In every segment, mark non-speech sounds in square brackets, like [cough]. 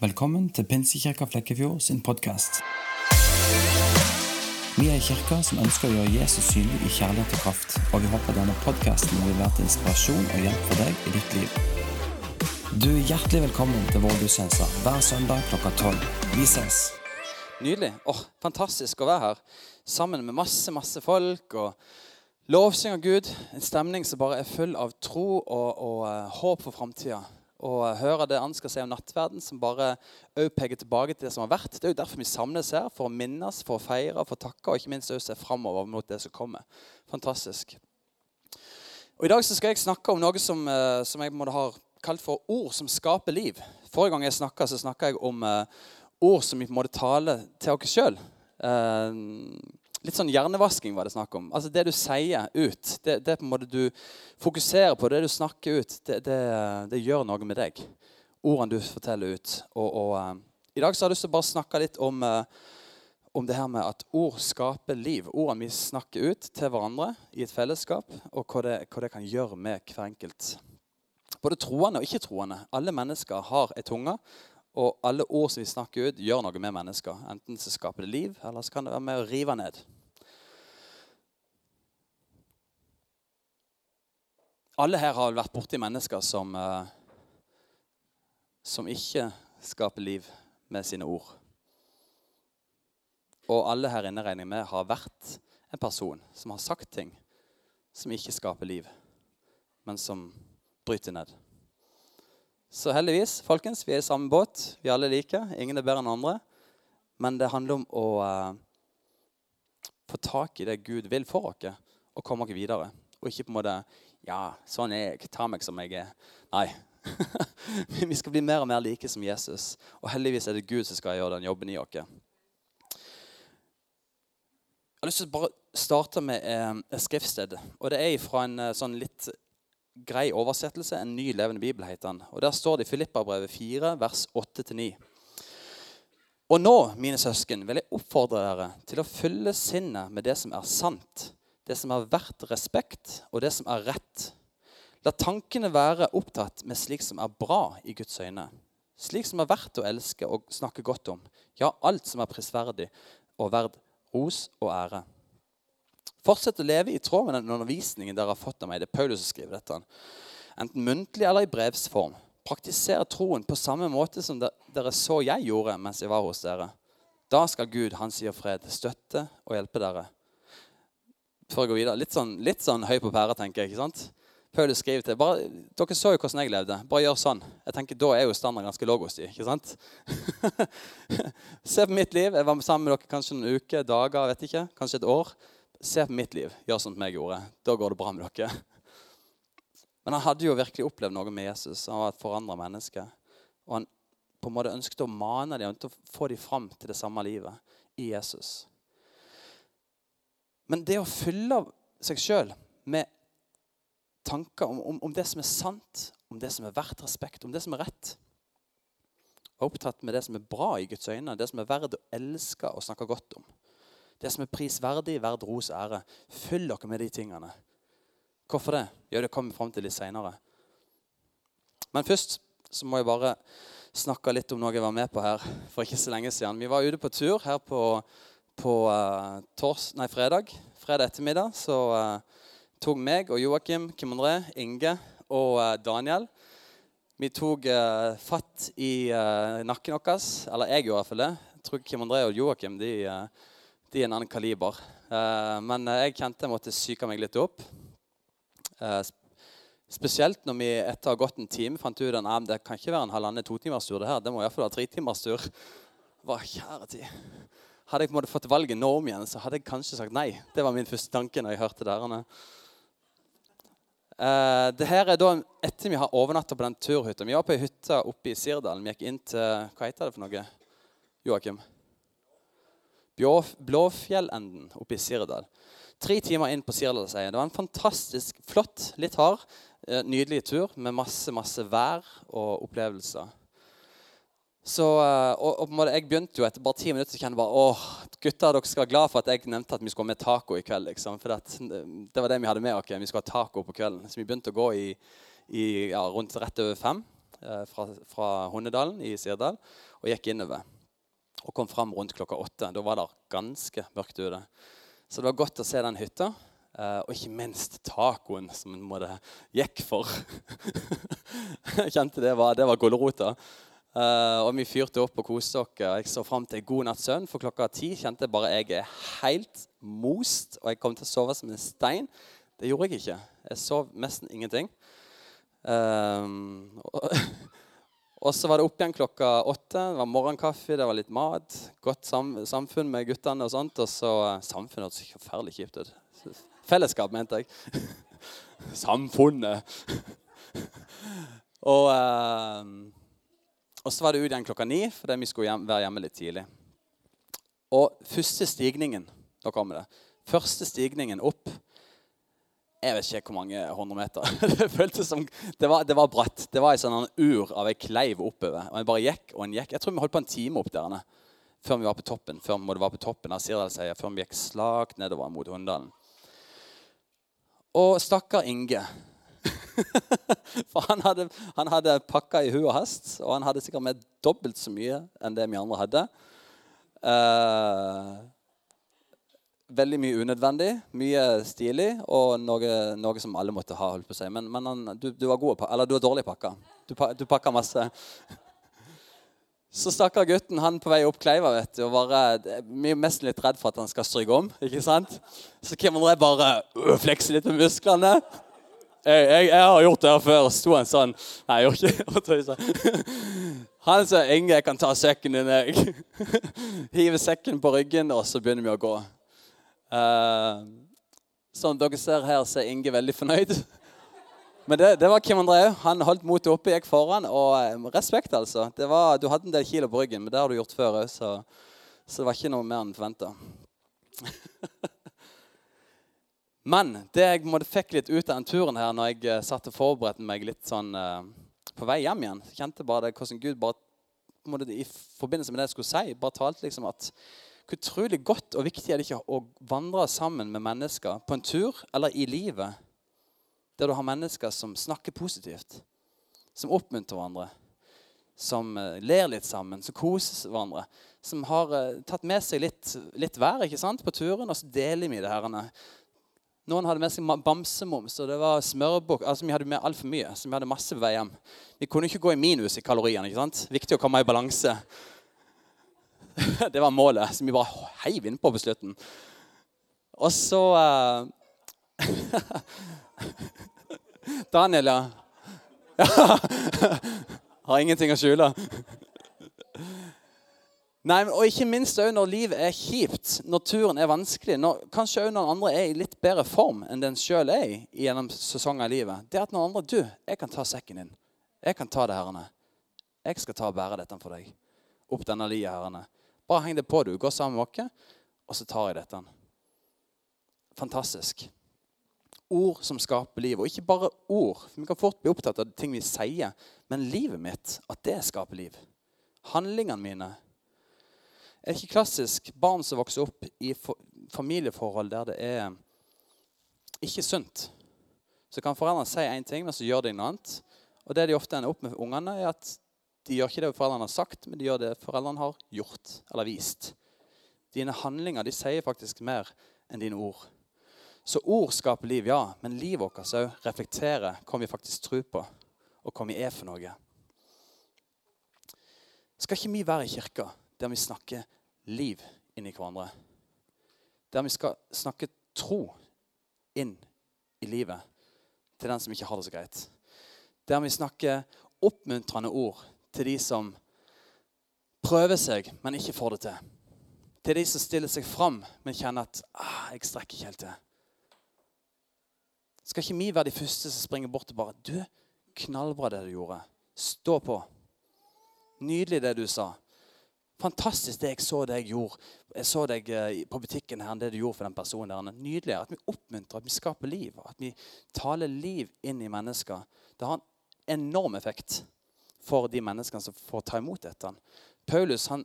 Velkommen til Pinsekirka Flekkefjord sin podkast. Vi er en kirke som ønsker å gjøre Jesus synlig i kjærlighet og kraft, og vi håper denne podkasten vil være til inspirasjon og hjelp for deg i ditt liv. Du er hjertelig velkommen til vår gudstjeneste hver søndag klokka tolv. Vi ses. Nydelig. Åh, fantastisk å være her sammen med masse, masse folk. og Lovsynger Gud. En stemning som bare er full av tro og, og uh, håp for framtida og høre det han skal si om nattverden, som bare også peker tilbake til det som har vært. Det er jo derfor vi samles her, for å minnes, for å feire, for å takke og ikke minst også se framover mot det som kommer. Fantastisk. Og I dag så skal jeg snakke om noe som, eh, som jeg måtte ha kalt for ord som skaper liv. Forrige gang jeg snakka, snakka jeg om uh, ord som vi på en måte taler til oss sjøl. Litt sånn hjernevasking var det snakk om. Altså Det du sier ut, det, det på en måte du fokuserer på, det du snakker ut, det, det, det gjør noe med deg. Ordene du forteller ut. Og, og uh, I dag så har jeg lyst til å bare snakke litt om, uh, om det her med at ord skaper liv. Ordene vi snakker ut til hverandre i et fellesskap, og hva det, hva det kan gjøre med hver enkelt. Både troende og ikke-troende. Alle mennesker har ei tunge. Og alle ord som vi snakker ut, gjør noe med mennesker. Enten så skaper det liv, eller så kan det være med å rive ned. Alle her har vært borti mennesker som, eh, som ikke skaper liv med sine ord. Og alle her inne regner med har vært en person som har sagt ting som ikke skaper liv, men som bryter ned. Så heldigvis, folkens, vi er i samme båt. Vi er alle like. Ingen er bedre enn andre. Men det handler om å uh, få tak i det Gud vil for oss, og komme oss videre. Og ikke på en måte Ja, sånn er jeg. Ta meg som jeg er. Nei. [laughs] vi skal bli mer og mer like som Jesus. Og heldigvis er det Gud som skal gjøre den jobben i oss. Jeg har lyst til å bare starte med eh, et skriftsted. Og det er fra en eh, sånn litt grei oversettelse. En ny levende bibel heter den. Og Der står det i Filippabrevet 4, vers 8-9. Og nå, mine søsken, vil jeg oppfordre dere til å fylle sinnet med det som er sant det som er verdt respekt, og det som er rett. La tankene være opptatt med slik som er bra i Guds øyne. Slik som er verdt å elske og snakke godt om. Ja, alt som er prisverdig og verd ros og ære. Fortsett å leve i tråd med den undervisningen dere har fått av meg. Det er Paulus som skriver dette. Enten muntlig eller i brevs form. Praktisere troen på samme måte som dere så jeg gjorde mens jeg var hos dere. Da skal Gud, han sier fred, støtte og hjelpe dere før jeg går videre. Litt sånn, litt sånn høy på pæra, tenker jeg. ikke sant? Paulus skriver til bare, Dere så jo hvordan jeg levde. Bare gjør sånn. Jeg tenker, Da er jo standarden ganske lav hos dem. ikke sant? [laughs] Se på mitt liv. Jeg var sammen med dere kanskje noen uker, dager, vet ikke, kanskje et år. Se på mitt liv. Gjør sånn som jeg gjorde. Da går det bra med dere. [laughs] Men han hadde jo virkelig opplevd noe med Jesus. Han var et forandra menneske. Og han på en måte ønsket å mane dem til å få dem fram til det samme livet i Jesus. Men det å fylle seg sjøl med tanker om, om, om, det som er sant, om det som er verdt respekt, om det som er rett og Opptatt med det som er bra i Guds øyne, det som er verdt å elske og snakke godt om. Det som er prisverdig, verd ros og ære. Fyll dere med de tingene. Hvorfor det? Jo, det kommer vi fram til litt seinere. Men først så må jeg bare snakke litt om noe jeg var med på her for ikke så lenge siden. Vi var ute på tur her på på uh, tors, nei, fredag, fredag ettermiddag så uh, tok meg og Joakim, Kim André, Inge og uh, Daniel Vi tok fatt i nakken vår. Eller jeg gjorde i hvert fall det. Jeg tror Kim André og Joakim de, de er en annen kaliber. men jeg kjente jeg måtte psyke meg litt opp. Spesielt når vi etter å ha gått en time fant ut at det kan ikke være en halvannen totimerstur. Det her, det må iallfall være tretimerstur. Hva kjære tid. Hadde jeg på en måte fått valget nå om igjen, så hadde jeg kanskje sagt nei. Det var min første tanke når jeg hørte derene. Uh, det her er da etter vi har overnatta på den turhytta. Vi var på ei hytte oppe i Sirdalen. Vi gikk inn til Hva heter det for noe? Joakim? Blåfjellenden oppe i Sirdal. Tre timer inn på Sirdalseia. Det var en fantastisk flott, litt hard, uh, nydelig tur med masse, masse vær og opplevelser. Så, eh, og, og, Jeg begynte jo etter bare ti minutter å kjenne bare, åh, gutta, dere skal være glad for at jeg nevnte at vi skulle ha med taco i kveld. liksom, for det, det, var det vi hadde med oss. Vi skulle ha taco på kvelden. Så vi begynte å gå i, i ja, rundt rett over fem. eh, fra, fra Hundedalen i Sirdal og gikk innover. Og kom fram rundt klokka åtte. Da var det ganske mørkt ute. Så det var godt å se den hytta. Uh, og ikke minst tacoen som en måtte gikk for. [laughs] jeg kjente det var, det var gulrota. Uh, og vi fyrte opp og koste oss. Jeg så fram til god natts søvn. For klokka ti kjente jeg bare jeg er helt most, og jeg kom til å sove som en stein. Det gjorde jeg ikke. Jeg sov nesten ingenting. Um, og, [laughs] og så var det opp igjen klokka åtte. Det var morgenkaffe, det var litt mat. Godt sam samfunn med guttene og sånt. Og så Samfunnet hørtes forferdelig kjipt ut. [laughs] Fellesskap, mente jeg. [laughs] Samfunnet. og, eh, og, så var det ut igjen klokka ni fordi vi skulle hjem, være hjemme litt tidlig. Og første stigningen Da kommer det. Første stigningen opp Jeg vet ikke hvor mange hundre meter. [laughs] det føltes som, det var, det var bratt. Det var ei sånn ur av ei kleiv oppover. Og en bare gikk og en gikk. Jeg tror vi holdt på en time opp der før vi var på toppen. Før vi var på toppen av Sirdalseia, før vi gikk slakt nedover mot Hunndalen. Og stakkar Inge. [laughs] For han hadde, han hadde pakka i hu og hast, og han hadde sikkert med dobbelt så mye enn det vi andre hadde. Eh, veldig mye unødvendig, mye stilig og noe, noe, som alle måtte ha. holdt på si. Men, men han, du, du, var god, eller du var dårlig pakka. Du, du pakka masse. [laughs] Så stakkar gutten han på vei opp Kleiva vet du, og bare, mest litt redd for at han skal stryke om. ikke sant? Så Kim André bare øh, flekser litt med musklene. Jeg, jeg, jeg, har gjort det her før. Sto han sånn Nei, jeg gjorde ikke det. [laughs] [laughs] Han sa 'Inge, jeg kan ta sekken din', jeg. [laughs] Hiver sekken på ryggen, og så begynner vi å gå. Uh, som dere ser her, så er Inge veldig fornøyd. Men det, det, var Kim André. Han holdt motet oppe, gikk foran. Og eh, respekt, altså. Var, du hadde en del kilo på ryggen, men det har du gjort før òg, så, så, det var ikke noe mer enn forventa. Men det jeg måtte fikk litt ut av den turen her når jeg eh, satt og forberedte meg litt sånn uh, på vei hjem igjen, kjente bare det, hvordan Gud bare i forbindelse med det jeg skulle si, bare talte liksom at hvor utrolig godt og viktig er det ikke å vandre sammen med mennesker på en tur eller i livet der du har mennesker som snakker positivt, som oppmuntrer hverandre, som eh, ler litt sammen, som koser hverandre. Som har tatt med seg litt, litt vær ikke sant, på turen, og så deler vi det. herrene. Noen hadde med seg bamsemums, og det var smørbukk. Altså, vi hadde med altfor mye, så vi hadde masse vei hjem. Vi kunne ikke gå i minus i kaloriene. ikke sant? Viktig å komme i balanse. [laughs] det var målet, så vi bare heiv innpå på slutten. Og så uh, [laughs] Daniel, ja. [laughs] Har ingenting å skjule. Nei, og Ikke minst òg når livet er kjipt, når turen er vanskelig. Når, kanskje òg når andre er i litt bedre form enn den sjøl er i gjennom sesonger i livet. Det at når andre Du, jeg kan ta sekken din. Jeg kan ta det, herrene. Jeg skal ta og bære dette for deg. Opp denne lia, herrene. Bare heng det på, du. Gå sammen med oss, og så tar jeg dette. Fantastisk ord som skaper liv. Og ikke bare ord. Vi kan fort bli opptatt av ting vi sier. Men livet mitt, at det skaper liv. Handlingene mine. Er ikke klassisk barn som vokser opp i familieforhold der det er ikke sunt? Så kan foreldrene si én ting, men så gjør de noe annet. Og det de ofte ender opp med ungene, er at de gjør ikke det foreldrene har sagt, men de gjør det foreldrene har gjort eller vist. Dine handlinger de sier faktisk mer enn dine ord. Så ord skaper liv, ja. Men livet vårt òg reflekterer hva vi faktisk tror på, og hva vi er for noe. Skal ikke vi være i kirka der vi snakker liv inn i hverandre? Der vi skal snakke tro inn i livet til den som ikke har det så greit. Der vi snakker oppmuntrende ord til de som prøver seg, men ikke får det til. Til de som stiller seg fram, men kjenner at ah, 'jeg strekker ikke helt til'. Skal ikke vi være de første som springer bort og bare Du, knallbra det du gjorde. Stå på. Nydelig det du sa. Fantastisk det jeg så deg gjorde. Jeg så deg eh, på butikken her, det du gjorde for den personen. der. Nydelig at vi oppmuntrer, at vi skaper liv. At vi taler liv inn i mennesker. Det har en enorm effekt for de menneskene som får ta imot dette. Paulus han,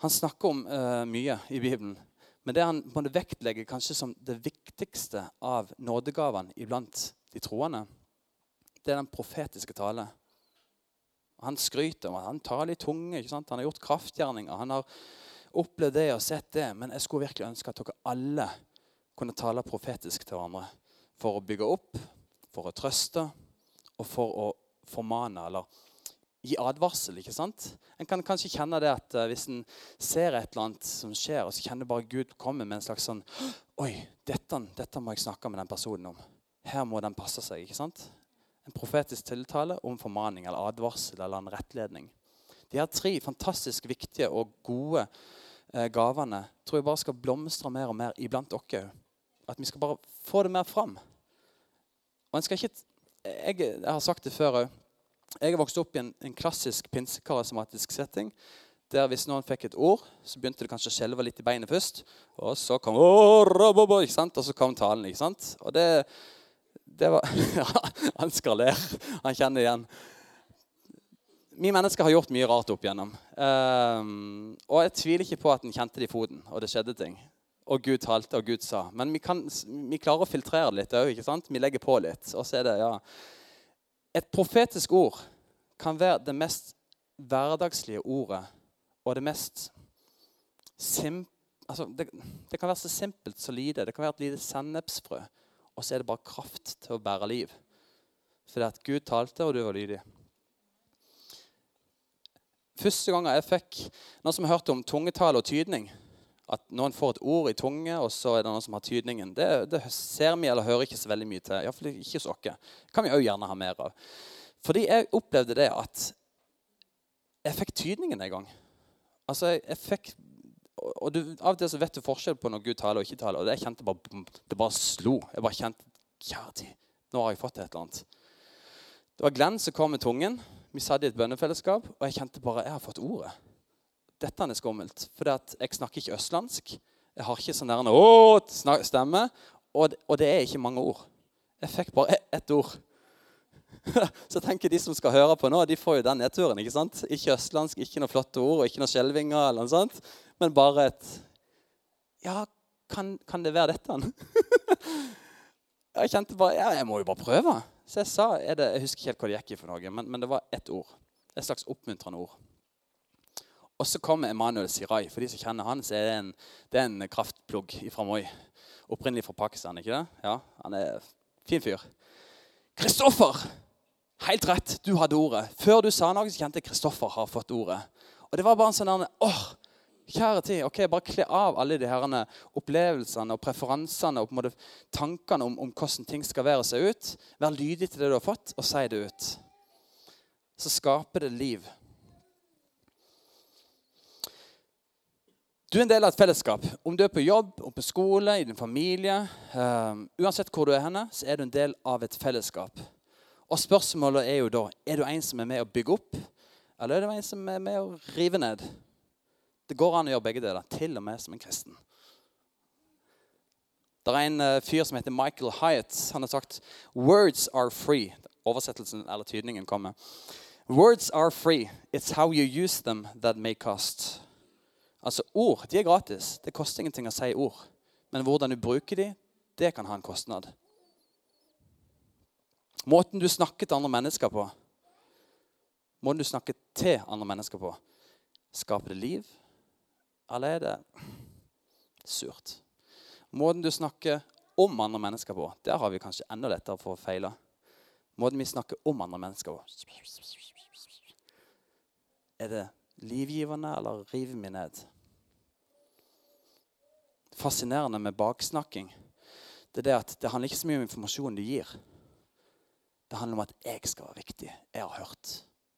han snakker om uh, mye i Bibelen. Men det han må vektlegge kanskje som det viktigste av nådegavene iblant de troende, det er den profetiske tale. Han skryter om han tar litt tunge. ikke sant? Han har gjort kraftgjerninger. Han har opplevd det og sett det. Men jeg skulle virkelig ønske at dere alle kunne tale profetisk til hverandre. For å bygge opp, for å trøste og for å formane eller gi advarsel. ikke sant? En kan kanskje kjenne det at uh, hvis en ser et eller annet som skjer, og så kjenner bare Gud komme med en slags sånn Oi, dette, dette må jeg snakke med den personen om. Her må den passe seg. ikke sant? En profetisk tiltale om formaning eller advarsel eller en rettledning. De her tre fantastisk viktige og gode eh, gavene tror jeg bare skal blomstre mer og mer iblant dere. At vi skal bare få det mer fram. Og en skal ikke, jeg, jeg har sagt det før òg. Jeg har vokst opp i en, en klassisk pinsekarismatisk setting. Der hvis noen fikk et ord, så begynte det kanskje å skjelve litt i beinet først. Og så kom? Og så kom talen. ikke sant? Og det, det var [laughs] Han skal le. Han kjenner igjen. Vi mennesker har gjort mye rart opp igjennom. Um, og jeg tviler ikke på at en kjente det i foten, og det skjedde ting. Og Gud talte, og Gud sa. Men vi, kan, vi klarer å filtrere det litt òg. Vi legger på litt. Og så er det, ja Et profetisk ord kan være det mest hverdagslige ordet og det mest sim, altså det, det, kan være så simpelt så lite. Det kan være et lite sennepsfrø og så er det bare kraft til å bære liv. Fordi at Gud talte, og du var lydig. Første gang jeg fikk noen som hørte om tungetale og tydning At noen får et ord i tunge, og så er det noen som har tydningen. Det, det ser vi eller hører ikke så veldig mye til. Iallfall ikke hos oss. Det kan vi òg gjerne ha mer av. Fordi jeg opplevde det at jeg fikk tydningen en gang. Altså, jeg, jeg fikk og du, Av og til så vet du forskjell på når Gud taler og ikke taler. Og det jeg kjente bare, det bare slo. Jeg bare kjente Kjære nå har jeg fått et eller annet. Det var Glenn som kom med tungen. Vi satt i et bønnefellesskap, og jeg kjente bare jeg har fått ordet. Dette er skummelt. For jeg snakker ikke østlandsk. Jeg har ikke sånn der stemme. Og, og, det er ikke mange ord. Jeg fikk bare ett ord. [laughs] Så tenker de som skal høre på nå, de får jo den nedturen. Ikke sant? Ikke østlandsk, ikke noe flotte ord og ikke noe skjelvinger. eller noe sånt men bare et Ja, kan, kan det være dette? [laughs] jeg kjente bare ja, jeg må jo bare prøve. Så jeg sa det, Jeg husker ikke helt hva det gikk i for noe, men, men det var ett ord. Et slags oppmuntrende ord. Og så kommer Emanuel Sirai. For de som kjenner han, så er det en, det er en kraftplugg fra Moi. Opprinnelig fra Pakistan. ikke det? Ja, Han er fin fyr. Kristoffer! Helt rett, du hadde ordet. Før du sa noe, så kjente jeg Kristoffer har fått ordet. Og det var bare en sånn åh, Kjære tid, ok, bare kle av alle de herrene opplevelsene og preferansene og på en måte tankene om, om hvordan ting skal være seg ut. Vær lydig til det du har fått, og si det ut. Så skaper det liv. Du er en del av et fellesskap. Om du er på jobb, om på skole, i din familie um, Uansett hvor du er henne, så er du en del av et fellesskap. Og spørsmålet er jo da er du en som er med å bygge opp, eller er du en som er med å rive ned? Det går an å gjøre begge deler, til og med som en kristen. Det er en uh, fyr som heter Michael Hyatt. Han har sagt 'Words are free'. Oversettelsen eller tydningen kommer. Words are free. It's how you use them that may cost. Altså, Ord de er gratis. Det koster ingenting å si ord. Men hvordan du bruker de, det kan ha en kostnad. Måten du snakker til andre mennesker på, måten du snakker til andre mennesker på, skaper det liv eller er det surt? Måten du snakker om andre mennesker på, der har vi kanskje enda lettere for å feile. Måten vi snakker om andre mennesker på Er det livgivende, eller river vi ned? Fascinerende med baksnakking det er det at det handler ikke så mye om informasjonen du gir. Det handler om at jeg skal være viktig. Jeg har hørt.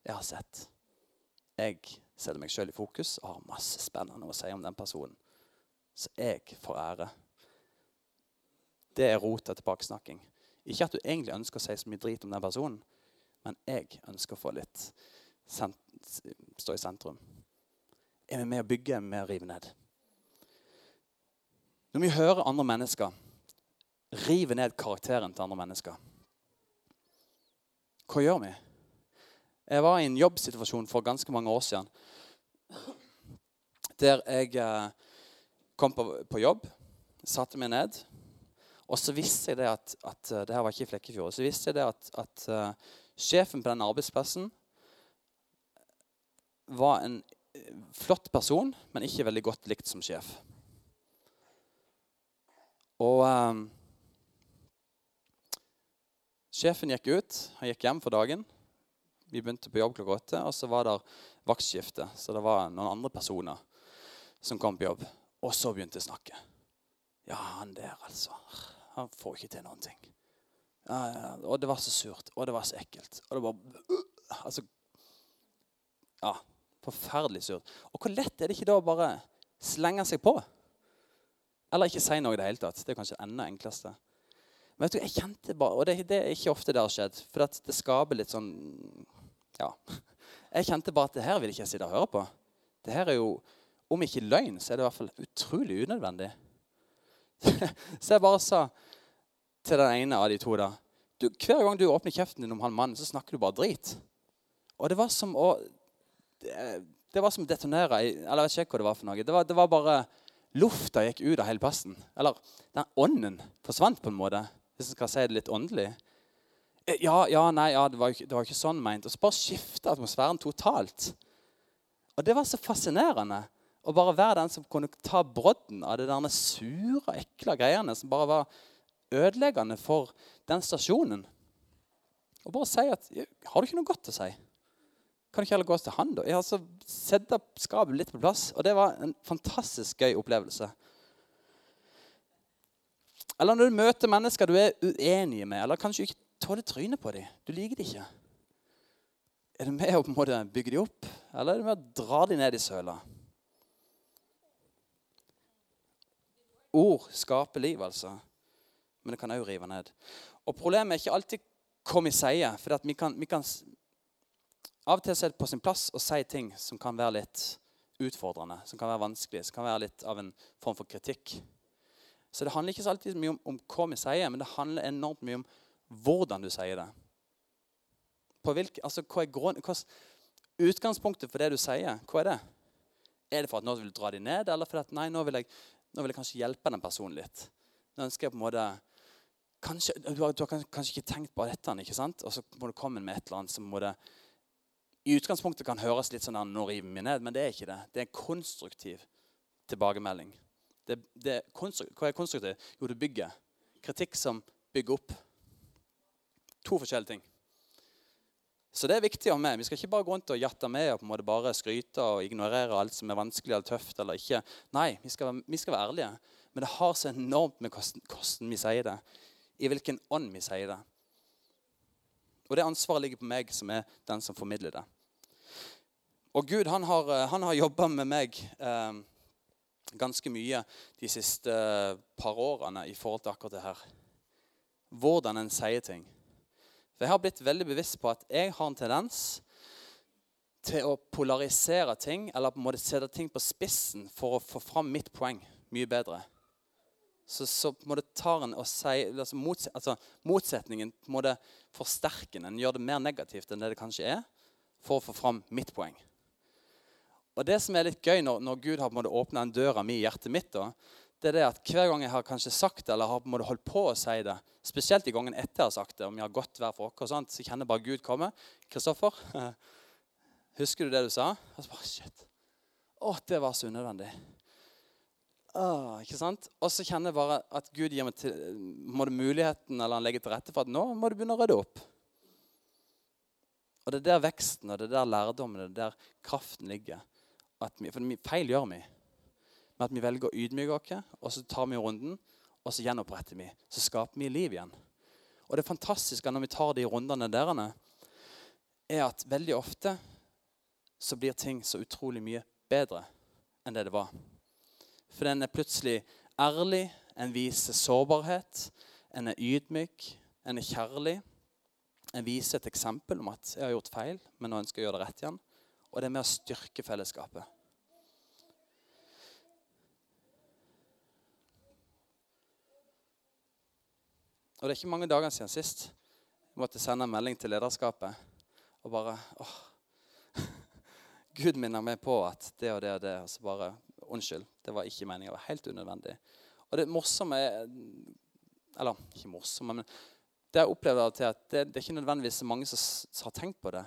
Jeg har sett. Jeg setter meg sjøl i fokus og har masse spennende å si om den personen. Så jeg får ære. Det er rota til baksnakking. Ikke at du egentlig ønsker å si så mye drit om den personen, men jeg ønsker å få litt stå i sentrum. Er vi med å bygge, er vi med å rive ned? Når vi hører andre mennesker rive ned karakteren til andre mennesker, hva gjør vi? Jeg var i en jobbsituasjon for ganske mange år siden der jeg eh, kom på, på, jobb, satte meg ned. Og så visste jeg det at, at eh, det her var ikke i Flekkefjord, så visste jeg det at, at uh, sjefen på den arbeidsplassen var en eh, flott person, men ikke veldig godt likt som sjef. Og eh, Sjefen gikk ut. Han gikk hjem for dagen. Vi begynte på jobb klokka åtte, og så var det vaktskifte. Så det var noen andre personer som kom på jobb. Og så begynte jeg å snakke. Ja, han der, altså. Han får ikke til noen ting. Ja, ja, og det var så surt, og det var så ekkelt. Og det var Altså Ja, forferdelig surt. Og hvor lett er det ikke da å bare slenge seg på? Eller ikke si noe i det hele tatt. Det er kanskje det enda enkleste. Men vet du, jeg kjente bare, Og det, det er ikke ofte det har skjedd, for det skaper litt sånn Ja. [laughs] Jeg kjente bare at det her vil ikke jeg sitte og høre på. Det her er jo, Om ikke løgn, så er det i hvert fall utrolig unødvendig. [laughs] så jeg bare sa til den ene av de to da du, Hver gang du åpner kjeften din om han mannen, så snakker du bare drit. Og det var som å Det, var som detonere Eller jeg vet ikke hva det var for noe. Det var, det var bare Lufta gikk ut av hele plassen. Eller den ånden forsvant på en måte. Hvis jeg skal si det litt åndelig. Eh, ja, ja, nei, ja, det var jo ikke, ikke sånn meint. Og så bare skifte atmosfæren totalt. Og det var så fascinerende å bare være den som kunne ta brodden av det der sure, ekle greiene som bare var ødeleggende for den stasjonen. Og bare si at Har du ikke noe godt å si? Kan du ikke heller gå til han, da? Jeg har altså Sette skapet litt på plass. Og det var en fantastisk gøy opplevelse. Eller når du møter mennesker du er uenige med, eller kanskje ikke tåler trynet på dem. Du liker dem ikke. Er du med å på en måte bygge dem opp, eller er du med å dra dem ned i søla? Ord skaper liv, altså. Men det kan òg rive ned. Og Problemet er ikke alltid hva vi sier. For vi kan, vi kan, av og til det på sin plass å si ting som kan være litt utfordrende, som kan være vanskelig, som kan være litt av en form for kritikk. Så det handler ikke så alltid mye om, om hva vi sier, men det handler enormt mye om hvordan du sier det. Hvilke, altså, hva er grunn, utgangspunktet for det du sier? Hva er det? Er det for at nå vil du dra dem ned, eller for at nei, nå vil, jeg, nå vil jeg kanskje hjelpe den personen litt? Nå ønsker jeg på en måte kanskje, du, har, du har kanskje ikke tenkt på dette, ikke sant? og så må du komme med et eller annet som må det, i utgangspunktet kan høres litt sånn nå river vi ned, men det er ikke det. Det er en konstruktiv tilbakemelding. Det, det, hva er konstruktivt? Jo, det bygger. Kritikk som bygger opp. To forskjellige ting. Så det er viktig å ha med. Vi skal ikke bare gå rundt og jatte med og på en måte bare skryte og ignorere alt som er vanskelig eller tøft. eller ikke. Nei, vi skal, vi skal være ærlige. Men det har så enormt med hvordan vi sier det. I hvilken ånd vi sier det. Og det ansvaret ligger på meg, som er den som formidler det. Og Gud han har, han har jobba med meg. Eh, ganske mye de siste par årene i forhold til akkurat det her. Hvordan en sier ting. For Jeg har blitt veldig bevisst på at jeg har en tendens til å polarisere ting, eller på en måte sette ting på spissen for å få fram mitt poeng mye bedre. Så, så på en tar en og sier, altså, motset, altså Motsetningen på en måte forsterker En gjør det mer negativt enn det det kanskje er, for å få fram mitt poeng. Og Det som er litt gøy når, når Gud har på en måte åpna en døra mi i hjertet mitt, da, det er det at hver gang jeg har kanskje sagt det, eller har på en måte holdt på å si det, spesielt i gangen etter jeg har sagt det, om jeg har gått hver for oss, sånt, så kjenner jeg bare Gud komme. Kristoffer, [laughs] husker du det du sa? Og så bare, shit. Å, det var så unødvendig. Ah, ikke sant? Og så kjenner jeg bare at Gud gir meg til, må det muligheten eller han legger til rette for at nå må du begynne å rydde opp. Og Det er der veksten og det er der lærdommen det er der kraften ligger vi, For feil gjør vi. Men at vi velger å ydmyke oss, og så tar vi runden, og så gjenoppretter vi. Så skaper vi liv igjen. Og det fantastiske når vi tar de rundene der, er at veldig ofte så blir ting så utrolig mye bedre enn det det var. For den er plutselig ærlig, en viser sårbarhet, en er ydmyk, en er kjærlig. En viser et eksempel om at 'jeg har gjort feil, men nå ønsker jeg å gjøre det rett igjen'. Og det er med å styrke fellesskapet. Og det er ikke mange dager siden sist jeg måtte sende en melding til lederskapet og bare åh, [laughs] Gud minner meg på at det og det og det. Og så bare Unnskyld, det var ikke meningen. Det var helt unødvendig. Og det morsomme er Eller ikke morsomme, men det jeg og til at det, det, er ikke nødvendigvis så mange som har tenkt på det.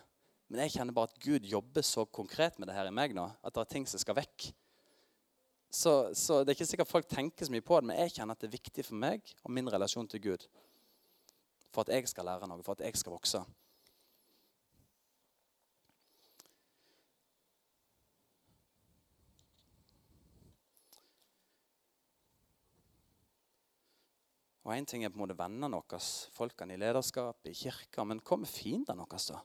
Men jeg kjenner bare at Gud jobber så konkret med det her i meg nå, at det er ting som skal vekk. Så, så det er ikke sikkert folk tenker så mye på det, men jeg kjenner at det er viktig for meg og min relasjon til Gud. For at jeg skal lære noe, for at jeg skal vokse. Og Én ting er på en måte vennene våre, folkene i lederskap, i kirka. Men hva med fiendene våre, da?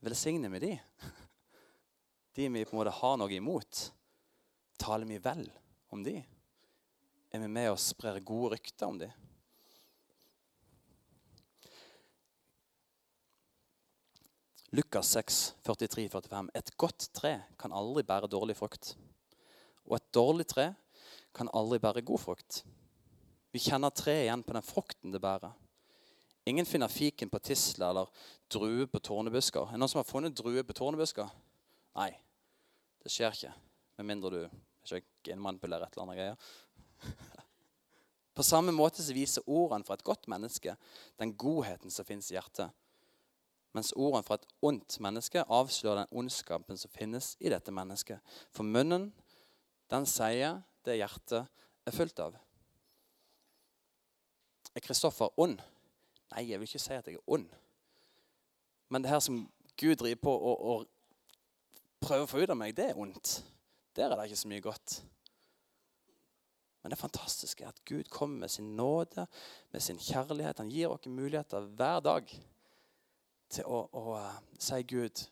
Velsigner vi de? [laughs] De vi på en måte har noe imot. Taler vi vel om de? Er vi med og sprer gode rykter om de? Lukas 6, 43-45. Et godt tre kan aldri bære dårlig frukt. Og et dårlig tre kan aldri bære god frukt. Vi kjenner treet igjen på den frukten det bærer. Ingen finner fiken på tisle eller drue på tårnebusker. Er det noen som har funnet drue på tårnebusker? Nei, det skjer ikke. Med mindre du genmanipulerer et eller annet greier. [laughs] På samme måte så viser ordene fra et godt menneske den godheten som finnes i hjertet. Mens ordene fra et ondt menneske avslører den ondskapen som finnes i dette mennesket. For munnen, den sier det hjertet er fullt av. Er Kristoffer ond? Nei, jeg vil ikke si at jeg er ond. Men det her som Gud driver på og, og prøver å få ut av meg, det er ondt. Der er det ikke så mye godt. Men det fantastiske er at Gud kommer med sin nåde, med sin kjærlighet. Han gir oss muligheter hver dag til å, å uh, si Gud,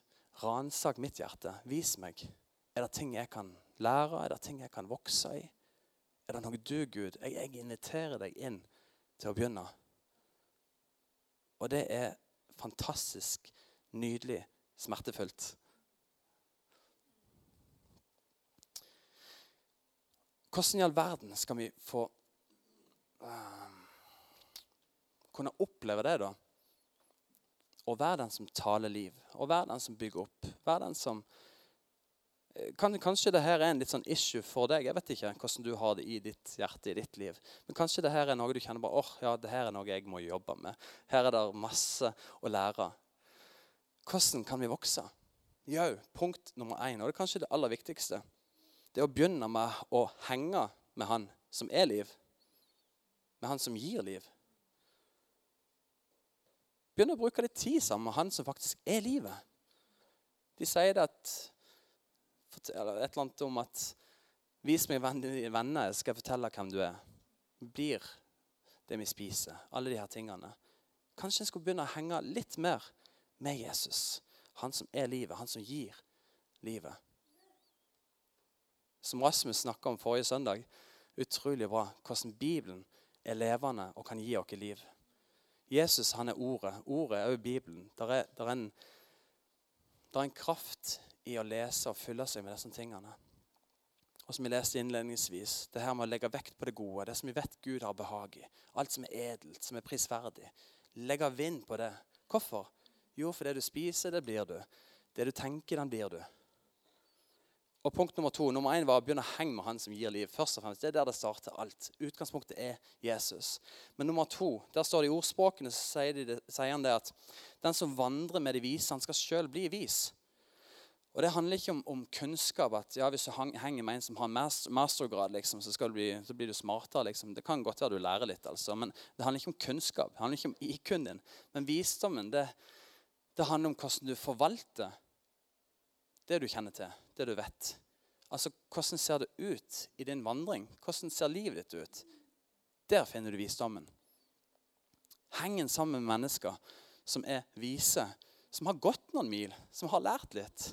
ransak mitt hjerte. Vis meg. Er det ting jeg kan lære? Er det ting jeg kan vokse i? Er det noe du, Gud? Jeg, jeg inviterer deg inn til å begynne. Og det er fantastisk, nydelig, smertefullt. Hvordan i all verden skal vi få uh, kunne oppleve det, da? Å være den som taler liv, å være den som bygger opp. Være den som kan, kanskje det her er en litt sånn issue for deg. Jeg vet ikke hvordan du har det i ditt hjerte, i ditt liv. Men kanskje det her er noe du kjenner bare, åh, ja, det her er noe jeg må jobbe med. Her er det masse å lære. Hvordan kan vi vokse? Jau, punkt nummer én, og det er kanskje det aller viktigste, det å begynne med å henge med han som er liv. Med han som gir liv. Begynn å bruke litt tid sammen med han som faktisk er livet. De sier det at eller et eller annet om at Vis meg venner skal jeg fortelle hvem du er. Blir det vi spiser. Alle de her tingene. Kanskje en skulle begynne å henge litt mer med Jesus. Han som er livet, han som gir livet. Som Rasmus snakka om forrige søndag. Utrolig bra hvordan Bibelen er levende og kan gi oss liv. Jesus han er ordet. Ordet er jo Bibelen. Der er, der er, en, der er en kraft i å lese og fylle seg med disse tingene. Og som vi leste innledningsvis, det her med å legge vekt på det gode, det som vi vet Gud har behag i. Alt som er edelt, som er prisverdig. Legge vind på det. Hvorfor? Jo, for det du spiser, det blir du. Det du tenker, den blir du. Og punkt nummer to, nummer én var å begynne å henge med han som gir liv. først og fremst. Det er der det starter alt. Utgangspunktet er Jesus. Men nummer to, der står det i ordspråkene, så sier, de, sier han det at den som vandrer med de vise, han skal sjøl bli vis. Og Det handler ikke om, om, kunnskap. at ja, Hvis du henger med en som har mastergrad, liksom, så, bli, så, blir du smartere. Liksom. Det kan godt være du lærer litt, altså. men det handler ikke om kunnskap. Det handler ikke om IQ-en din. Men visdommen det, det, handler om hvordan du forvalter det du kjenner til, det du vet. Altså, Hvordan ser det ut i din vandring? Hvordan ser livet ditt ut? Der finner du visdommen. Hengen sammen med mennesker som er vise, som har gått noen mil, som har lært litt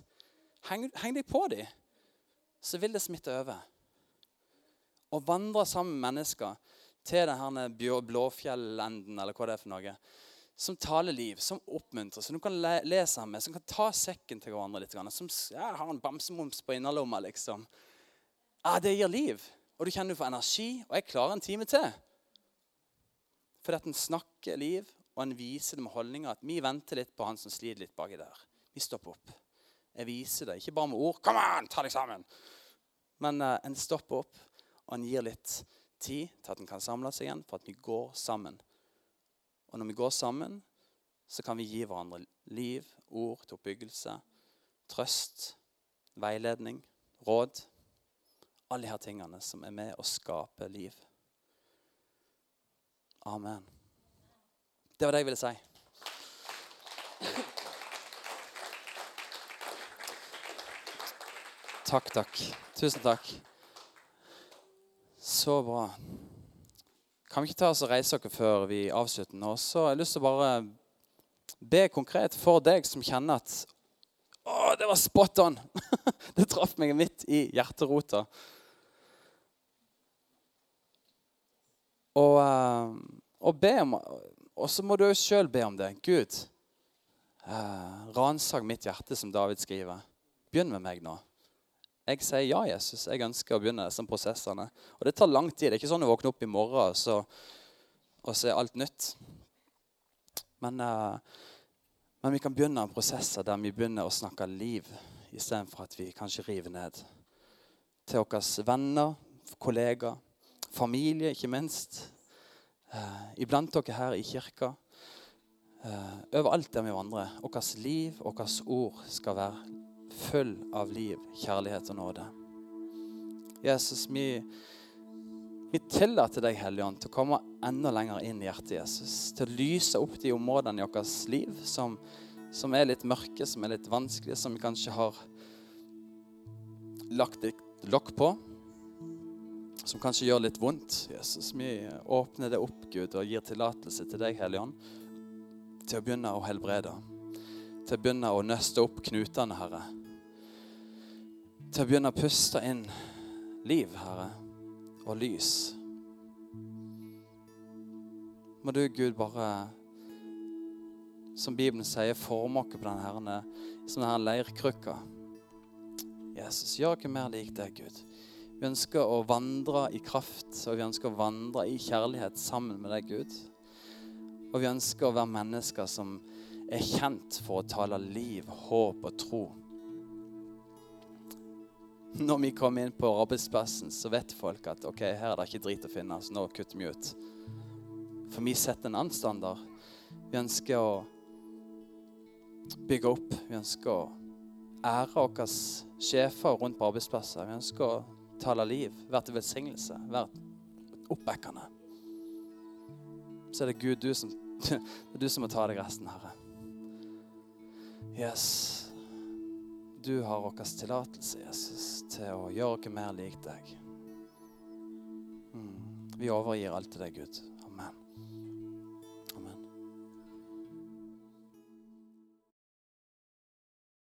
Heng, heng deg på dem, så vil det smitte over. Å vandre sammen med mennesker til denne Blåfjellenden, eller hva det er for noe, som taler liv, som oppmuntrer, som du kan le lese med, som kan ta sekken til hverandre litt, som ja, har en bamsemums på innerlomma, liksom. Ja, det gir liv. Og du kjenner du får energi, og jeg klarer en time til. Fordi at en snakker liv, og en viser det med holdninger at vi venter litt på han som sliter litt baki der. Vi stopper opp. Jeg viser det. Ikke bare med ord. Kom an, ta deg sammen! Men uh, en stopper opp, og en gir litt tid til at en kan samle seg igjen, for at vi går sammen. Og når vi går sammen, så kan vi gi hverandre liv, ord til oppbyggelse, trøst, veiledning, råd. Alle de her tingene som er med å skape liv. Amen. Det var det jeg ville si. Takk, takk. Tusen takk. Så bra. Kan vi ikke ta oss og reise dere før vi avslutter nå? Så jeg har lyst til å bare be konkret for deg som kjenner at Å, det var spot on! [laughs] det traff meg midt i hjerterota. Og, eh, og be om Og så må du jo sjøl be om det. Gud, eh, ransak mitt hjerte, som David skriver. Begynn med meg nå. Jeg sier ja, Jesus. Jeg ønsker å begynne disse prosessene. Og det tar lang tid. Det er ikke sånn å våkne opp i morgen og så, og så er alt nytt. Men, uh, men, vi kan begynne prosesser der vi begynner å snakke liv istedenfor at vi kanskje river ned. Til våre venner, kollegaer, familie, ikke minst. Uh, iblant dere her i kirka. Uh, overalt der vi vandrer. Vårt liv, vårt ord skal være full av liv, kjærlighet og nåde. Jesus, vi, vi tillater deg, Hellige Ånd, til å komme enda lenger inn i hjertet Jesus. Til å lyse opp de områdene i vårt liv som, som, er litt mørke, som er litt vanskelige, som vi kanskje har lagt et lokk på. Som kanskje gjør litt vondt. Jesus, vi åpner det opp, Gud, og gir tillatelse til deg, Hellige Ånd, til å begynne å helbrede. Til å begynne å nøste opp knutene, Herre til å begynne å puste inn liv, Herre, og lys. Må du, Gud, bare, som Bibelen sier, forme oss på denne herrene, som denne leirkrukka. Jesus, gjør oss mer lik deg, Gud. Vi ønsker å vandre i kraft, og vi ønsker å vandre i kjærlighet sammen med deg, Gud. Og vi ønsker å være mennesker som er kjent for å tale liv, håp og tro når vi kommer inn på arbeidsplassen, så vet folk at ok, her er det ikke drit å finne, så nå kutter vi ut. For vi setter en annen standard. Vi ønsker å bygge opp. Vi ønsker å ære våre sjefer rundt på arbeidsplasser. Vi ønsker å tale liv, være til velsignelse, være oppbackende. Så er det Gud, du som, [laughs] det er du som må ta deg resten, Herre. Yes du har vår tillatelse, Jesus, til å gjøre oss mer lik deg. Mm. Vi overgir alt til deg, Gud.